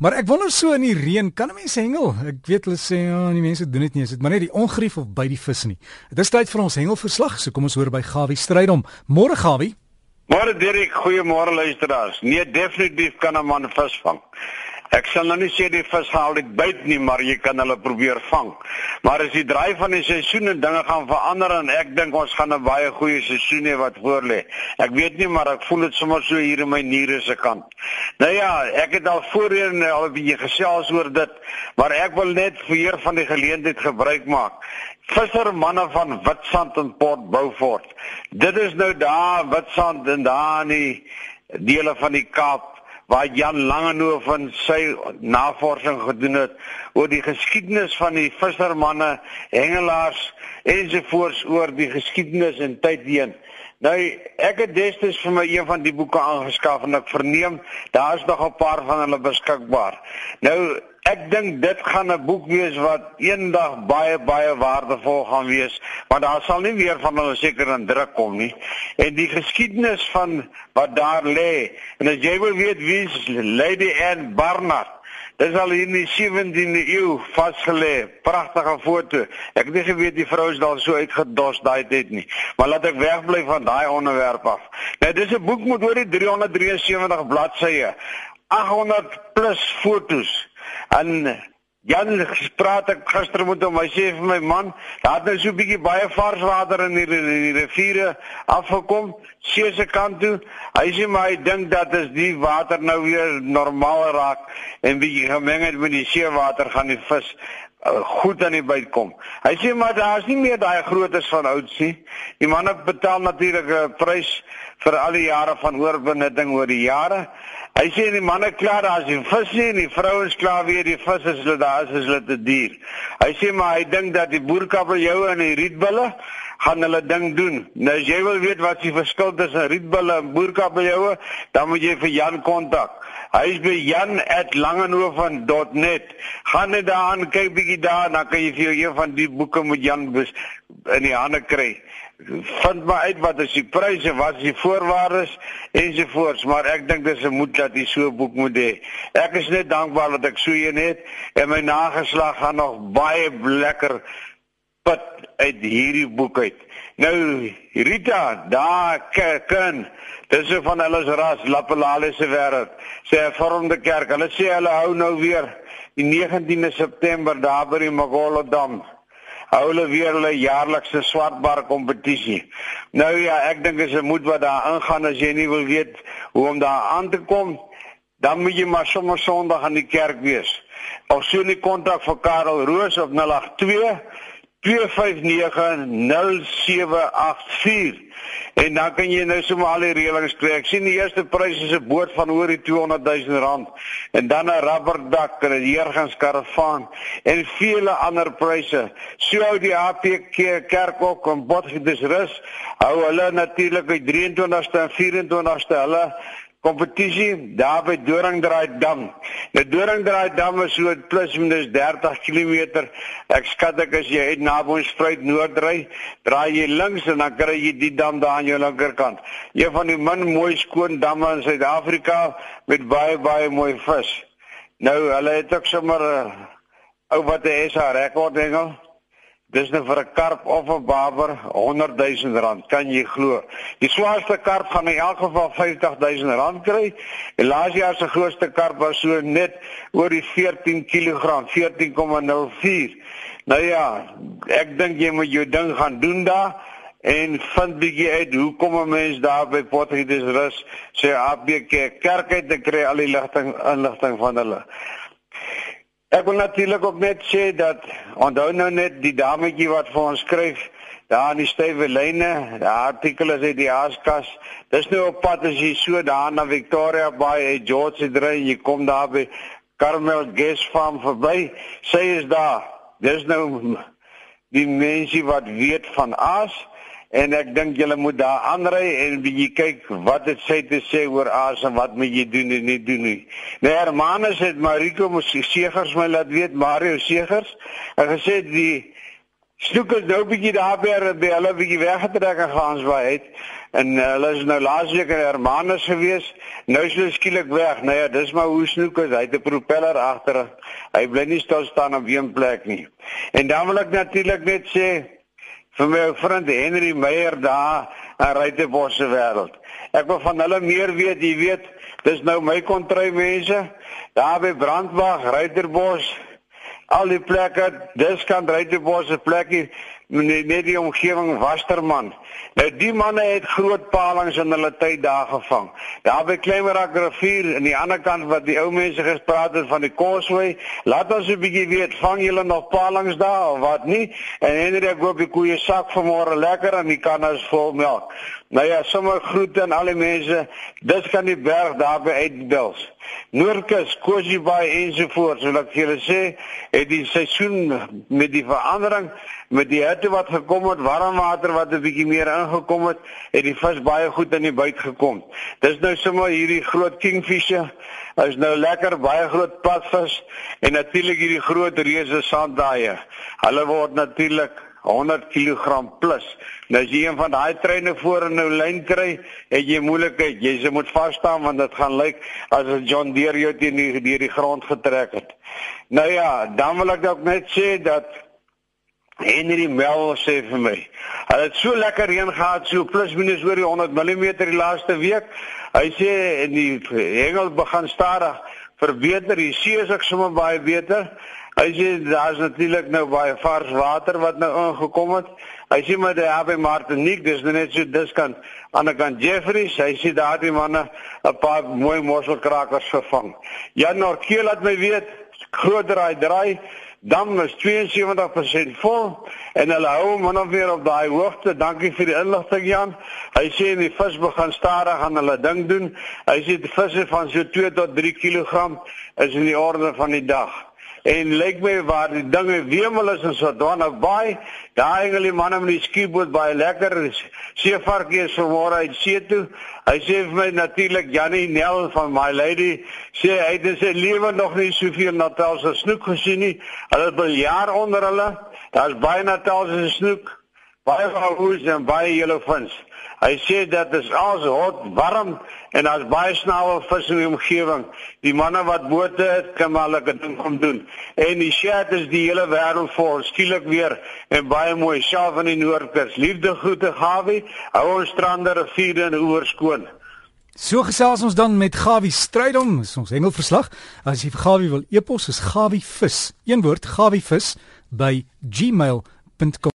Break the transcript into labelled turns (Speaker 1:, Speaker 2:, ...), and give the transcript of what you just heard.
Speaker 1: Maar ek wonder so in die reën, kan 'n mens hengel? Ek weet hulle sê ja, die mense doen dit nie, is dit maar net die ongerief of by die vis nie. Dit is tyd vir ons hengelverslag, so kom ons hoor by Gawie Strydom. Môre Gawie.
Speaker 2: Môre Dirk, goeiemôre luisteraars. Nee, definitief kan 'n man visvang. Ek sal nou nie sê die vis haal dit byt nie, maar jy kan hulle probeer vang. Maar as die draai van die seisoen en dinge gaan verander en ek dink ons gaan 'n baie goeie seisoen hê wat voorlê. Ek weet nie, maar ek voel dit sommer so hier in my niere se kant. Nou ja, ek het al voorheen al 'n bietjie gesels oor dit, maar ek wil net vir van die geleentheid gebruik maak. Visser manne van Witstrand en Port Beaufort. Dit is nou daar Witstrand en daar in die dele van die Kaap waar Jan Langehoven sy navorsing gedoen het oor die geskiedenis van die vissermanne, hengelaars ensovoorts oor die geskiedenis en tyd heen. Nou ek het destyds vir my een van die boeke aangeskaf en ek verneem daar's nog 'n paar van hulle beskikbaar. Nou ek dink dit gaan 'n boek wees wat eendag baie baie waardevol gaan wees, want daar sal nie weer van hulle seker in druk kom nie. En die geskiedenis van wat daar lê, en as jy wil weet wie is Lady Anne Barnard Dis al in die 17de eeu vasgelê. Pragtige foto. Ek het nie geweet die vrou is daar so uitgedos daai tyd nie. Maar laat ek wegbly van daai onderwerp af. Nou dis 'n boek met oor die 373 bladsye. 800 plus fotos. En Jan praat ek gister met hom, hy sê vir my man, daar het nou so 'n bietjie baie vars water in die, die riviere afgekom, see se kant toe. Hy sê maar hy dink dat as die water nou weer normaal raak en bietjie gemeng het met die seewater gaan die vis uh, goed aan die byt kom. Hy sê maar daar's nie meer daai grootes van ouds nie. Die manne betaal natuurlik 'n prys vir al die jare van oorbenutting oor die jare. Hy sê die manne klaar as die vis nie en die vrouens klaar weer die vis is hulle daar is hulle te duur. Hy sê maar hy dink dat die boerkabeljou en die rietbulle gaan hulle ding doen. Nou as jy wil weet wat die verskil tussen rietbulle en boerkabeljou, dan moet jy vir Jan kontak. Hy is by jan@langenhoven.net. Gaan net daar aan kyk bietjie daar, dan kan jy vir jou een van die boeke met Jan in die hande kry vind maar uit wat is die pryse, wat is die voorwaardes ensovoorts, maar ek dink dis 'n moed dat jy so 'n boek moet hê. Ek is net dankbaar dat ek so een het en my nageslag gaan nog baie lekker put uit hierdie boek uit. Nou Rita, daar kan dis van hulle se ras Lapalale se wêreld. Sê hervormde kerk. Hulle sê hulle hou nou weer die 19de September daar by die Magolodam hou hulle weer hulle jaarlikse swartbar kompetisie. Nou ja, ek dink as jy moet wat daar ingaan as jy nie wil weet hoe om daar aan te kom, dan moet jy maar sommer Sondag aan die kerk wees. Of so 'n kontak vir Karel Roos op 082 25900784 en dan kan jy nou sommer al die reëlings kry. Ek sien die eerste prys is 'n boot van oor die 200 000 rand en dan 'n rubberdak en 'n heerganskaravaan en vele ander pryse. So hou die APK kerk ook om Botgietes rus. Hou hulle natuurlik by 23ste en 24ste hulle kompetisie daar by Doringdraai Dam. Die Doringdraai Dam is so plus minus 30 km. Ek skat ek as jy uit Naboospruit noord ry, draai jy links en dan kry jy die dam daar aan jou linkerkant. Een van die min mooi skoon damme in Suid-Afrika met baie baie mooi vis. Nou hulle het ook sommer 'n uh, ou wat 'n SA rekord hengel. Dis nou vir 'n karp of 'n baber 100 000 rand, kan jy glo. Die swaarste karp gaan in elk geval 50 000 rand kry. Die laaste jaar se grootste karp was so net oor die 14 kg, 14,04. Nou ja, ek dink jy moet jou ding gaan doen daar en vind bietjie uit hoe kom 'n mens daar by Potgietes rus sê ABK kerk uit te kry al die ligting inligting van hulle. Ek wil natuurlik ook net sê dat onthou nou net die dametjie wat vir ons skryf daar in die stywe lyne, die artikel is uit die Askas. Dis nou op pad as jy so daar na Victoria Bay en George se drie, jy kom daar by Carmel Guest Farm verby. Sy is daar. Dis nou die mense wat weet van As en ek dink julle moet daar aanry en jy kyk wat dit sê te sê oor aas en wat moet jy doen en nie doen nie. Nou Hermanus het Mariko Segers my laat weet Mario Segers. Hy gesê die Snoek is nou bietjie daar by by hulle bietjie weggetrek en gaan waar het en uh, hulle is nou laasweek in Hermanus gewees. Nou is hulle skielik weg. Nou ja, dis maar hoe Snoek is. Hy het 'n propeller agter. Hy bly nie stil staan op een plek nie. En dan wil ek natuurlik net sê vir my vriend Henry Meyer daar in Rytebos se wêreld. Ek wil van hulle meer weet. Jy weet, dis nou my kontry mense. Daar by Brandwag, Rytebos al die plekke, dis kan Rytebos se plekkie net net die omgewing Wasterman. Nou die manne het groot palings in hulle tyd daar gevang. Daar by Kleimerak rivier aan die ander kant wat die ou mense gespreek het van die Kosway, laat ons 'n bietjie weet, vang julle nog palings daar of wat nie? En Hendrik koop die koeie sak vanmôre lekker en die kannas vol melk. Nou ja, sommer groete aan al die mense. Dis kan die berg daar by uitbels. Noordkus, Kosibai ensovoorts, wil ek julle sê, het die seisoen met die verandering met die hitte wat gekom het, warm water wat 'n bietjie meer ingekom het, het die vis baie goed in die buit gekom. Dis nou sommer hierdie groot kingfisher. Hy's nou lekker baie groot padvis en natuurlik hierdie groot reuse sanddaai. Hulle word natuurlik 100 kg plus. Nou as jy een van daai treine voor in 'n lyn kry, het jy moeilikheid. Jy se moet vas staan want dit gaan lyk as 'n John Deere jou teen die deur die grond getrek het. Nou ja, dan wil ek ook net sê dat Henry Mel sê vir my. Hulle het so lekker reën gehad, so plus minus oor die 100 mm die laaste week. Hy sê en die hengel begin stadig verbeter. Die see is ek sommer baie beter. Hy sê daar's natuurlik nou baie vars water wat nou ingekom het. Hy sê maar daar by Martinique, dis nou net so dis kan aan die kant Jeffreys, hy sê daar die manne 'n paar mooi mosselkrakers gevang. Jan Norkeel laat my weet, groot draai draai dam is 72% vol en hulle hou hom nog weer op daai hoogte. Dankie vir die inligting Jan. Hy sê die vis begin stadig aan hulle ding doen. Hy sê die visse van so 2 tot 3 kg is in die orde van die dag en lyk my waar die dinge wemel is in Sodwana Bay, daai engel die manne met die skieboot baie lekker. Seevarkie is vanmôre uit see toe. Hy sê vir my natuurlik Janie Nel van My Lady sê hy het in sy lewe nog nie soveel Natalse snoek gesien nie. Hulle het al jaar onder hulle. Daar's baie Natalse snoek, baie valhoes en baie jelofins. Hy sê dat dit als hot, warm en daar's baie snawe vis in die omgewing. Die manne wat bote het, kan maar lekker ding kom doen. En die chat is die hele wêreld vol, skielik weer en baie mooi self in die Noordkus. Liefde groete Gawie, hou ons strande, riviere en oewer skoon.
Speaker 1: So gesels ons dan met Gawie Strydom, ons hengelverslag. As jy vir Gawie wil epos, is Gawie vis. Een woord, Gawie vis by gmail.com